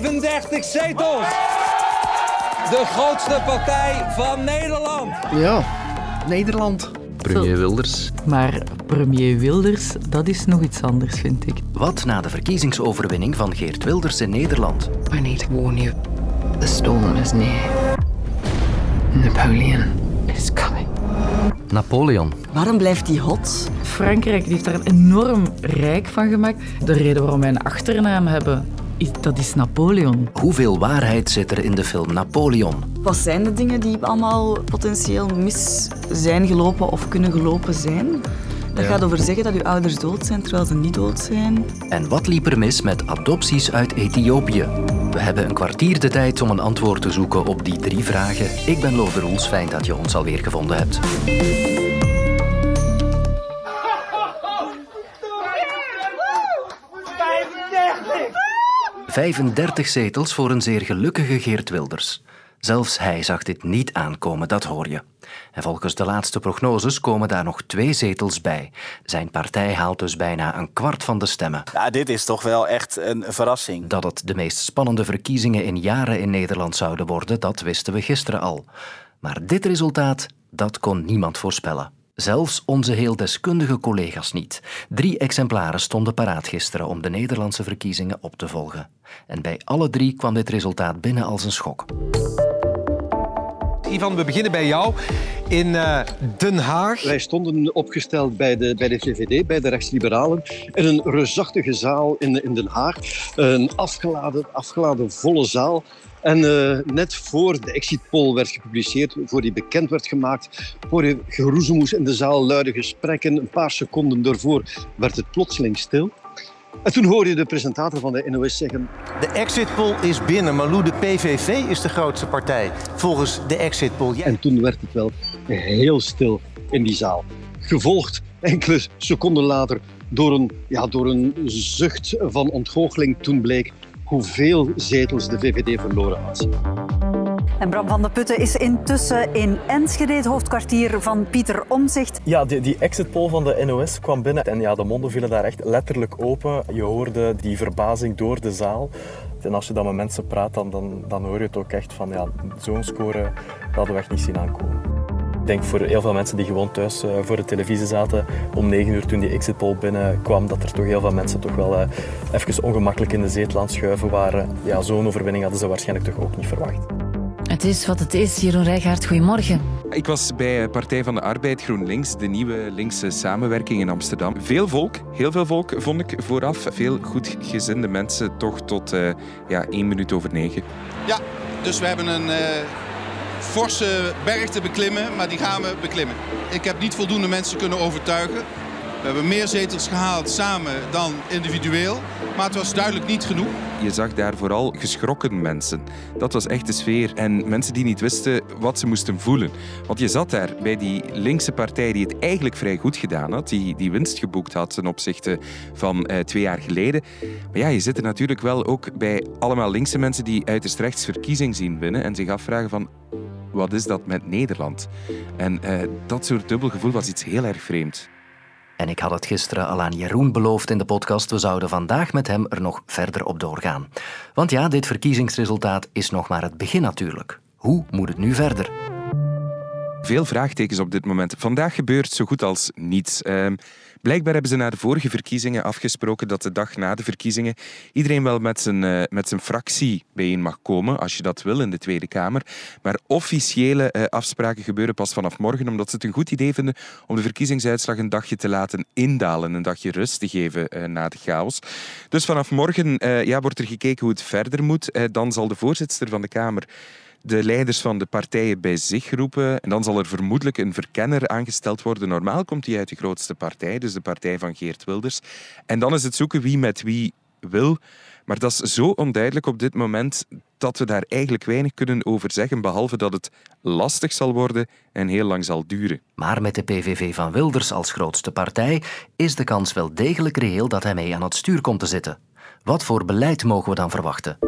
35 zetels. De grootste partij van Nederland. Ja, Nederland. Premier Wilders. Maar premier Wilders, dat is nog iets anders, vind ik. Wat na de verkiezingsoverwinning van Geert Wilders in Nederland? I need to warn you. The storm is near. Napoleon is coming. Napoleon. Waarom blijft die hot? Frankrijk heeft daar een enorm rijk van gemaakt. De reden waarom wij een achternaam hebben, is, dat is Napoleon. Hoeveel waarheid zit er in de film Napoleon? Wat zijn de dingen die allemaal potentieel mis zijn gelopen of kunnen gelopen zijn? Dat gaat over zeggen dat uw ouders dood zijn terwijl ze niet dood zijn. En wat liep er mis met adopties uit Ethiopië? We hebben een kwartier de tijd om een antwoord te zoeken op die drie vragen. Ik ben Lode Roels, fijn dat je ons alweer gevonden hebt. ...35 zetels voor een zeer gelukkige Geert Wilders. Zelfs hij zag dit niet aankomen, dat hoor je. En volgens de laatste prognoses komen daar nog twee zetels bij. Zijn partij haalt dus bijna een kwart van de stemmen. Ja, dit is toch wel echt een verrassing. Dat het de meest spannende verkiezingen in jaren in Nederland zouden worden, dat wisten we gisteren al. Maar dit resultaat, dat kon niemand voorspellen. Zelfs onze heel deskundige collega's niet. Drie exemplaren stonden paraat gisteren om de Nederlandse verkiezingen op te volgen. En bij alle drie kwam dit resultaat binnen als een schok. Ivan, we beginnen bij jou in uh, Den Haag. Wij stonden opgesteld bij de, bij de VVD, bij de rechtsliberalen, in een reusachtige zaal in, in Den Haag. Een afgeladen, afgeladen volle zaal. En uh, net voor de exit poll werd gepubliceerd, voor die bekend werd gemaakt, voor geroezemoes in de zaal, luide gesprekken. Een paar seconden daarvoor werd het plotseling stil. En toen hoorde je de presentator van de NOS zeggen... De exit poll is binnen. Malou, de PVV is de grootste partij volgens de exit poll. En toen werd het wel heel stil in die zaal. Gevolgd enkele seconden later door een, ja, door een zucht van ontgoocheling. Toen bleek hoeveel zetels de VVD verloren had. En Bram van der Putten is intussen in Enschede, het hoofdkwartier van Pieter Omzicht. Ja, die, die exit poll van de NOS kwam binnen en ja, de monden vielen daar echt letterlijk open. Je hoorde die verbazing door de zaal. En als je dan met mensen praat, dan, dan, hoor je het ook echt van ja, zo'n score dat hadden we echt niet zien aankomen. Ik denk voor heel veel mensen die gewoon thuis uh, voor de televisie zaten om 9 uur toen die exit poll binnenkwam, dat er toch heel veel mensen toch wel uh, even ongemakkelijk in de zetel aan schuiven waren. Ja, zo'n overwinning hadden ze waarschijnlijk toch ook niet verwacht. Het is wat het is. Jeroen Rijgaard, goedemorgen. Ik was bij Partij van de Arbeid GroenLinks, de nieuwe linkse samenwerking in Amsterdam. Veel volk, heel veel volk vond ik vooraf. Veel goedgezinde mensen, toch tot uh, ja, één minuut over negen. Ja, dus we hebben een uh, forse berg te beklimmen, maar die gaan we beklimmen. Ik heb niet voldoende mensen kunnen overtuigen. We hebben meer zetels gehaald samen dan individueel. Maar het was duidelijk niet genoeg. Je zag daar vooral geschrokken mensen. Dat was echt de sfeer. En mensen die niet wisten wat ze moesten voelen. Want je zat daar bij die linkse partij die het eigenlijk vrij goed gedaan had. Die, die winst geboekt had ten opzichte van uh, twee jaar geleden. Maar ja, je zit er natuurlijk wel ook bij allemaal linkse mensen die uiterst rechts verkiezing zien winnen. En zich afvragen van wat is dat met Nederland? En uh, dat soort dubbel gevoel was iets heel erg vreemd. En ik had het gisteren al aan Jeroen beloofd in de podcast. We zouden vandaag met hem er nog verder op doorgaan. Want ja, dit verkiezingsresultaat is nog maar het begin natuurlijk. Hoe moet het nu verder? Veel vraagtekens op dit moment. Vandaag gebeurt zo goed als niets. Uh, Blijkbaar hebben ze na de vorige verkiezingen afgesproken dat de dag na de verkiezingen iedereen wel met zijn, uh, met zijn fractie bijeen mag komen, als je dat wil, in de Tweede Kamer. Maar officiële uh, afspraken gebeuren pas vanaf morgen, omdat ze het een goed idee vinden om de verkiezingsuitslag een dagje te laten indalen, een dagje rust te geven uh, na de chaos. Dus vanaf morgen ja, wordt er gekeken hoe het verder moet. dan zal de voorzitter van de Kamer de leiders van de partijen bij zich roepen. En dan zal er vermoedelijk een verkenner aangesteld worden. Normaal komt hij uit de grootste partij, dus de partij van Geert Wilders. En dan is het zoeken wie met wie wil. Maar dat is zo onduidelijk op dit moment dat we daar eigenlijk weinig kunnen over zeggen, behalve dat het lastig zal worden en heel lang zal duren. Maar met de PVV van Wilders als grootste partij is de kans wel degelijk reëel dat hij mee aan het stuur komt te zitten. Wat voor beleid mogen we dan verwachten?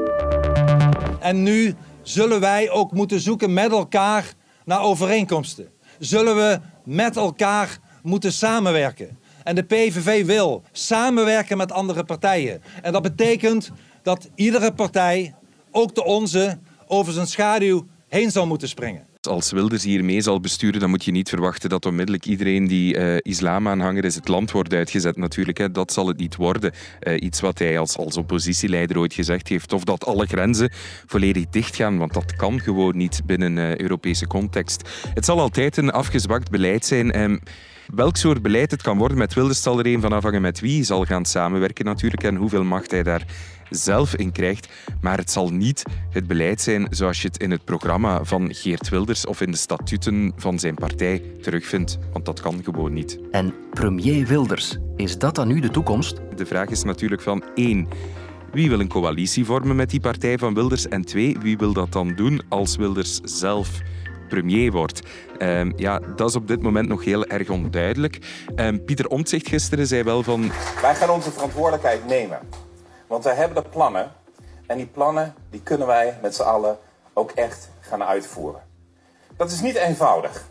En nu zullen wij ook moeten zoeken met elkaar naar overeenkomsten. Zullen we met elkaar moeten samenwerken. En de PVV wil samenwerken met andere partijen. En dat betekent dat iedere partij, ook de onze, over zijn schaduw heen zal moeten springen. Als Wilders hier mee zal besturen, dan moet je niet verwachten dat onmiddellijk iedereen die uh, islamaanhanger is het land wordt uitgezet. Natuurlijk, hè. dat zal het niet worden. Uh, iets wat hij als, als oppositieleider ooit gezegd heeft. Of dat alle grenzen volledig dichtgaan, want dat kan gewoon niet binnen uh, Europese context. Het zal altijd een afgezwakt beleid zijn. Um, Welk soort beleid het kan worden met Wilders zal er een van afhangen met wie zal gaan samenwerken natuurlijk en hoeveel macht hij daar zelf in krijgt. Maar het zal niet het beleid zijn zoals je het in het programma van Geert Wilders of in de statuten van zijn partij terugvindt. Want dat kan gewoon niet. En premier Wilders, is dat dan nu de toekomst? De vraag is natuurlijk van één. Wie wil een coalitie vormen met die partij van Wilders? En twee, wie wil dat dan doen als Wilders zelf premier wordt. Um, ja, dat is op dit moment nog heel erg onduidelijk. Um, Pieter Omtzigt gisteren zei wel van... Wij gaan onze verantwoordelijkheid nemen. Want wij hebben de plannen. En die plannen die kunnen wij met z'n allen ook echt gaan uitvoeren. Dat is niet eenvoudig.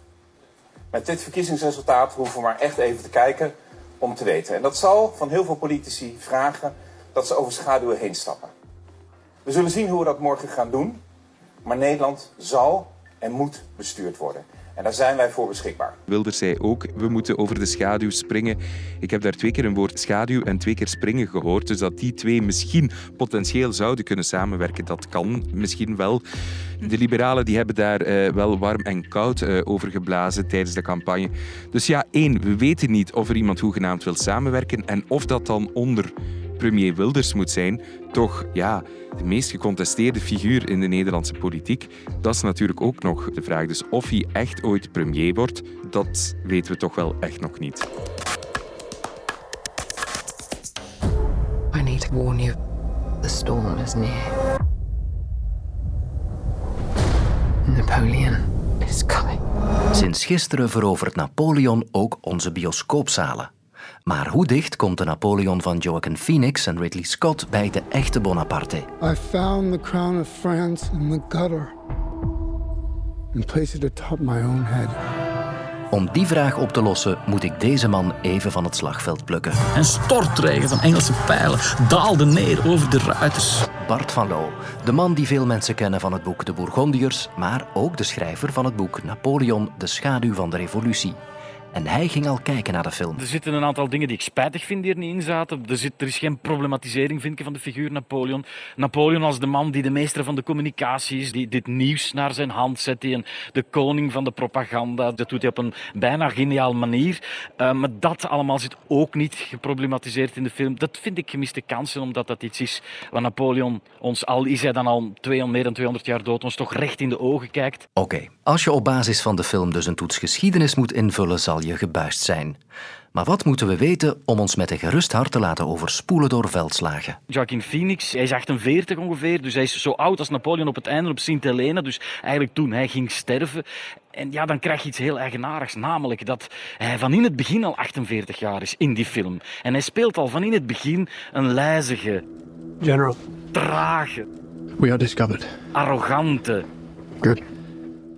Met dit verkiezingsresultaat hoeven we maar echt even te kijken om te weten. En dat zal van heel veel politici vragen dat ze over schaduwen heen stappen. We zullen zien hoe we dat morgen gaan doen. Maar Nederland zal en moet bestuurd worden. En daar zijn wij voor beschikbaar. Wilders zei ook, we moeten over de schaduw springen. Ik heb daar twee keer een woord schaduw en twee keer springen gehoord. Dus dat die twee misschien potentieel zouden kunnen samenwerken, dat kan misschien wel. De liberalen die hebben daar uh, wel warm en koud uh, over geblazen tijdens de campagne. Dus ja, één, we weten niet of er iemand hoegenaamd wil samenwerken en of dat dan onder premier Wilders moet zijn. Toch, ja, de meest gecontesteerde figuur in de Nederlandse politiek. Dat is natuurlijk ook nog de vraag. Dus of hij echt ooit premier wordt, dat weten we toch wel echt nog niet. I need to warn you. The storm is near. Napoleon is coming. Sinds gisteren verovert Napoleon ook onze bioscoopzalen. Maar hoe dicht komt de Napoleon van Joaquin Phoenix en Ridley Scott bij de echte Bonaparte? I found the crown of France in the gutter and placed it atop my own head. Om die vraag op te lossen moet ik deze man even van het slagveld plukken. Een stortregen van Engelse pijlen daalde neer over de ruiters. Bart van Loo, de man die veel mensen kennen van het boek De Bourgondiërs, maar ook de schrijver van het boek Napoleon, de schaduw van de revolutie. En hij ging al kijken naar de film. Er zitten een aantal dingen die ik spijtig vind die er niet in zaten. Er, zit, er is geen problematisering, vind ik, van de figuur Napoleon. Napoleon als de man die de meester van de communicatie is, die dit nieuws naar zijn hand zet, die een, de koning van de propaganda. Dat doet hij op een bijna geniaal manier. Uh, maar dat allemaal zit ook niet geproblematiseerd in de film. Dat vind ik gemiste kansen, omdat dat iets is wat Napoleon ons, al is hij dan al twee, meer dan 200 jaar dood, ons toch recht in de ogen kijkt. Oké, als je op basis van de film dus een toets geschiedenis moet invullen, zal je gebuist zijn. Maar wat moeten we weten om ons met een gerust hart te laten overspoelen door veldslagen? Joaquin Phoenix, hij is 48 ongeveer, dus hij is zo oud als Napoleon op het einde op Sint Helena. Dus eigenlijk toen hij ging sterven. En ja, dan krijg je iets heel eigenaardigs, namelijk dat hij van in het begin al 48 jaar is in die film. En hij speelt al van in het begin een lijzige, General, trage, we are discovered. arrogante, Good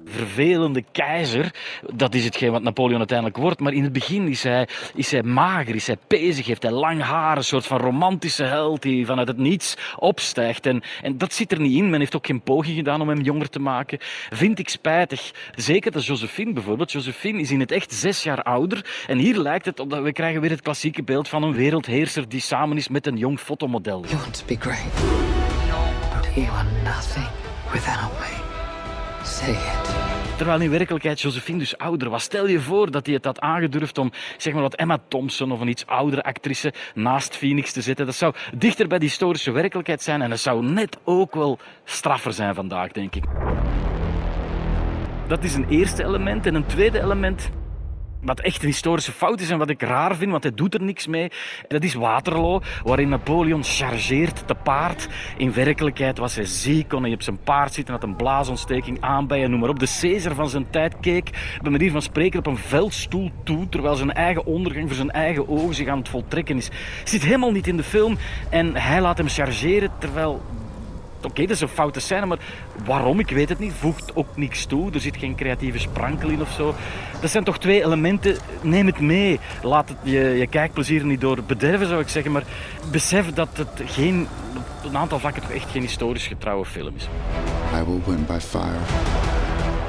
vervelende keizer. Dat is hetgeen wat Napoleon uiteindelijk wordt. Maar in het begin is hij, is hij mager, is hij pezig, heeft hij lang haar, een soort van romantische held die vanuit het niets opstijgt. En, en dat zit er niet in. Men heeft ook geen poging gedaan om hem jonger te maken. Vind ik spijtig. Zeker dat Josephine bijvoorbeeld. Josephine is in het echt zes jaar ouder. En hier lijkt het op dat we krijgen weer het klassieke beeld van een wereldheerser die samen is met een jong fotomodel. You want to be great. You are nothing without me. Say it. Terwijl in werkelijkheid Josephine dus ouder was. Stel je voor dat hij het had aangedurfd om zeg maar wat Emma Thompson of een iets oudere actrice naast Phoenix te zetten. Dat zou dichter bij de historische werkelijkheid zijn en dat zou net ook wel straffer zijn vandaag, denk ik. Dat is een eerste element. En een tweede element wat echt een historische fout is en wat ik raar vind, want hij doet er niks mee. Dat is Waterloo, waarin Napoleon chargeert te paard. In werkelijkheid was hij ziek, kon hij op zijn paard zitten, had een blaasontsteking, aanbijen, noem maar op. De Caesar van zijn tijd keek, bij manier van spreken, op een veldstoel toe, terwijl zijn eigen ondergang voor zijn eigen ogen zich aan het voltrekken is. Zit helemaal niet in de film en hij laat hem chargeren, terwijl Oké, dat is een foute scène, maar waarom? Ik weet het niet. Voegt ook niks toe. Er zit geen creatieve sprankel in of zo. Dat zijn toch twee elementen. Neem het mee. Laat het je, je kijkplezier niet door bederven, zou ik zeggen. Maar besef dat het geen, op een aantal vlakken toch echt geen historisch getrouwe film is. I will win by fire.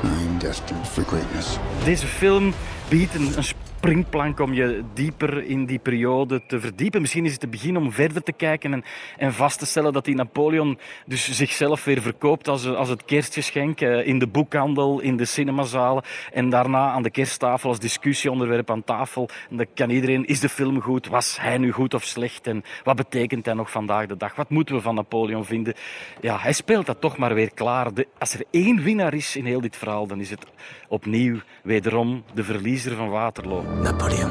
I am destined for greatness. Deze film biedt een, een springplank om je dieper in die periode te verdiepen. Misschien is het te begin om verder te kijken en, en vast te stellen dat die Napoleon dus zichzelf weer verkoopt als, als het kerstgeschenk eh, in de boekhandel, in de cinemazalen en daarna aan de kersttafel als discussieonderwerp aan tafel. En dan kan iedereen, is de film goed? Was hij nu goed of slecht? En wat betekent hij nog vandaag de dag? Wat moeten we van Napoleon vinden? Ja, hij speelt dat toch maar weer klaar. De, als er één winnaar is in heel dit verhaal, dan is het opnieuw wederom de verliezer van Waterloo. Napoleon.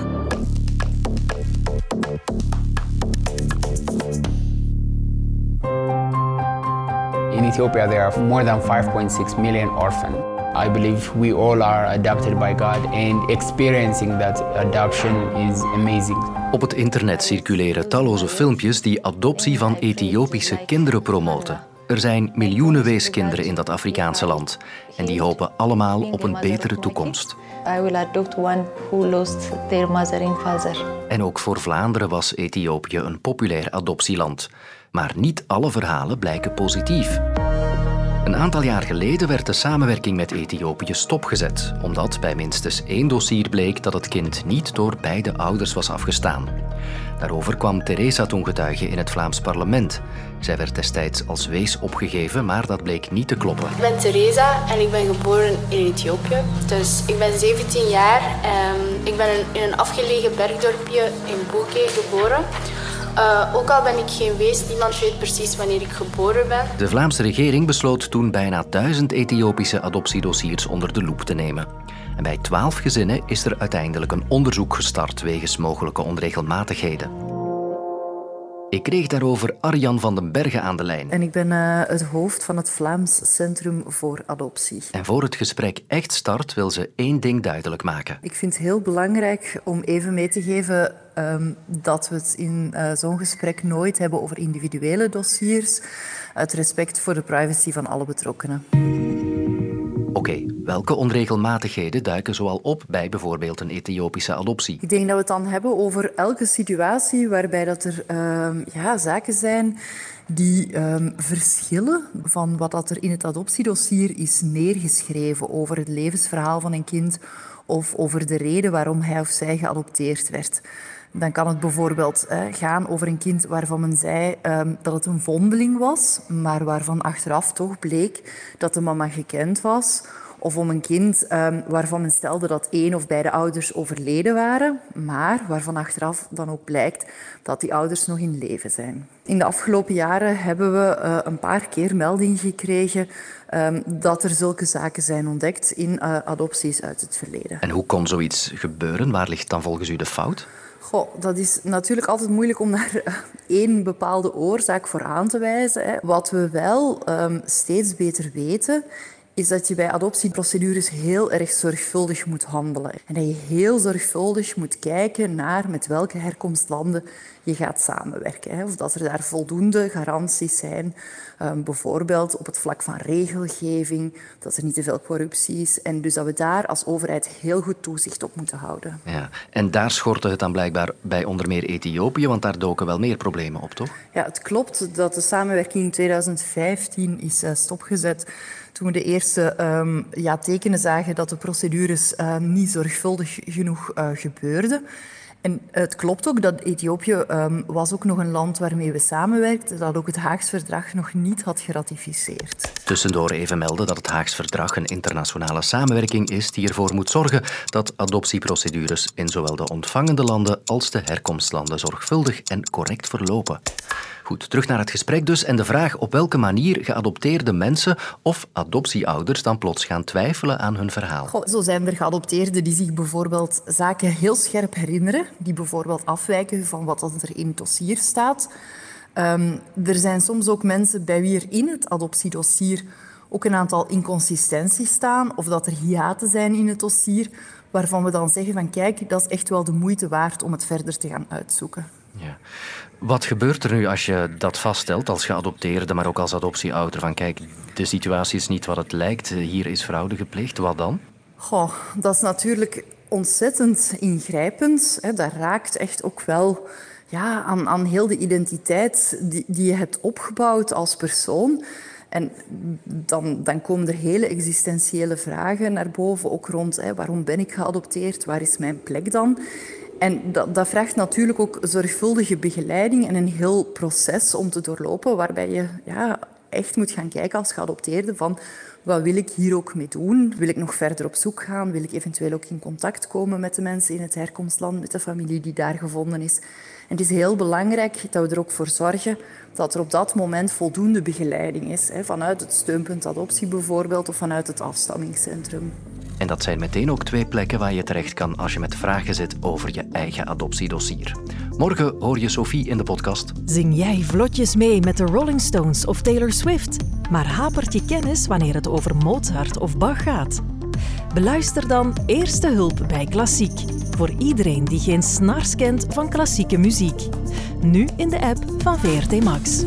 In Ethiopia, there are more than 5.6 million orphans. I believe we all are adopted by God, and experiencing that adoption is amazing. Op het internet circuleren talloze filmpjes die adoptie van Ethiopische kinderen promoten. Er zijn miljoenen weeskinderen in dat Afrikaanse land en die hopen allemaal op een betere toekomst. I will adopt one who lost their mother and father. En ook voor Vlaanderen was Ethiopië een populair adoptieland. Maar niet alle verhalen blijken positief. Een aantal jaar geleden werd de samenwerking met Ethiopië stopgezet, omdat bij minstens één dossier bleek dat het kind niet door beide ouders was afgestaan. Daarover kwam Teresa toen getuige in het Vlaams parlement. Zij werd destijds als wees opgegeven, maar dat bleek niet te kloppen. Ik ben Teresa en ik ben geboren in Ethiopië. Dus ik ben 17 jaar en ik ben in een afgelegen bergdorpje in Boeke geboren. Uh, ook al ben ik geen wees, niemand weet precies wanneer ik geboren ben. De Vlaamse regering besloot toen bijna duizend Ethiopische adoptiedossiers onder de loep te nemen. En bij twaalf gezinnen is er uiteindelijk een onderzoek gestart wegens mogelijke onregelmatigheden. Ik kreeg daarover Arjan van den Bergen aan de lijn. En ik ben uh, het hoofd van het Vlaams Centrum voor Adoptie. En voor het gesprek echt start wil ze één ding duidelijk maken. Ik vind het heel belangrijk om even mee te geven um, dat we het in uh, zo'n gesprek nooit hebben over individuele dossiers, uit respect voor de privacy van alle betrokkenen. Oké, welke onregelmatigheden duiken zoal op bij bijvoorbeeld een Ethiopische adoptie? Ik denk dat we het dan hebben over elke situatie waarbij dat er uh, ja, zaken zijn die um, verschillen van wat dat er in het adoptiedossier is neergeschreven over het levensverhaal van een kind of over de reden waarom hij of zij geadopteerd werd. Dan kan het bijvoorbeeld eh, gaan over een kind waarvan men zei um, dat het een vondeling was, maar waarvan achteraf toch bleek dat de mama gekend was. Of om een kind um, waarvan men stelde dat één of beide ouders overleden waren, maar waarvan achteraf dan ook blijkt dat die ouders nog in leven zijn. In de afgelopen jaren hebben we uh, een paar keer melding gekregen um, dat er zulke zaken zijn ontdekt in uh, adopties uit het verleden. En hoe kon zoiets gebeuren? Waar ligt dan volgens u de fout? Goh, dat is natuurlijk altijd moeilijk om daar één bepaalde oorzaak voor aan te wijzen. Hè. Wat we wel um, steeds beter weten, is dat je bij adoptieprocedures heel erg zorgvuldig moet handelen. En dat je heel zorgvuldig moet kijken naar met welke herkomstlanden je gaat samenwerken. Of dat er daar voldoende garanties zijn, um, bijvoorbeeld op het vlak van regelgeving, dat er niet te veel corruptie is. En dus dat we daar als overheid heel goed toezicht op moeten houden. Ja, en daar schortte het dan blijkbaar bij onder meer Ethiopië, want daar doken wel meer problemen op, toch? Ja, het klopt dat de samenwerking in 2015 is uh, stopgezet toen we de eerste um, ja, tekenen zagen dat de procedures uh, niet zorgvuldig genoeg uh, gebeurden. En het klopt ook dat Ethiopië um, was ook nog een land waarmee we samenwerkten, dat ook het Haags Verdrag nog niet had geratificeerd. Tussendoor even melden dat het Haags Verdrag een internationale samenwerking is die ervoor moet zorgen dat adoptieprocedures in zowel de ontvangende landen als de herkomstlanden zorgvuldig en correct verlopen. Goed, terug naar het gesprek dus en de vraag op welke manier geadopteerde mensen of adoptieouders dan plots gaan twijfelen aan hun verhaal. Zo zijn er geadopteerden die zich bijvoorbeeld zaken heel scherp herinneren, die bijvoorbeeld afwijken van wat er in het dossier staat. Um, er zijn soms ook mensen bij wie er in het adoptiedossier ook een aantal inconsistenties staan of dat er hiaten zijn in het dossier waarvan we dan zeggen van kijk, dat is echt wel de moeite waard om het verder te gaan uitzoeken. Wat gebeurt er nu als je dat vaststelt als geadopteerde, maar ook als adoptieouder? Van kijk, de situatie is niet wat het lijkt, hier is fraude gepleegd, wat dan? Goh, dat is natuurlijk ontzettend ingrijpend. Hè. Dat raakt echt ook wel ja, aan, aan heel de identiteit die, die je hebt opgebouwd als persoon. En dan, dan komen er hele existentiële vragen naar boven, ook rond hè, waarom ben ik geadopteerd, waar is mijn plek dan? En dat, vraagt natuurlijk ook zorgvuldige begeleiding en een heel proces om te doorlopen, waarbij je ja, echt moet gaan kijken als geadopteerde van wat wil ik hier ook mee doen? Wil ik nog verder op zoek gaan? Wil ik eventueel ook in contact komen met de mensen in het herkomstland, met de familie die daar gevonden is? En het is heel belangrijk dat we er ook voor zorgen dat er op dat moment voldoende begeleiding is. Hè, vanuit het steunpunt adoptie bijvoorbeeld of vanuit het afstammingscentrum. En dat zijn meteen ook twee plekken waar je terecht kan als je met vragen zit over je eigen adoptiedossier. Morgen hoor je Sophie in de podcast. Zing jij vlotjes mee met de Rolling Stones of Taylor Swift, maar hapert je kennis wanneer het over Mozart of Bach gaat? Beluister dan Eerste Hulp bij Klassiek. Voor iedereen die geen snars kent van klassieke muziek. Nu in de app van VRT Max.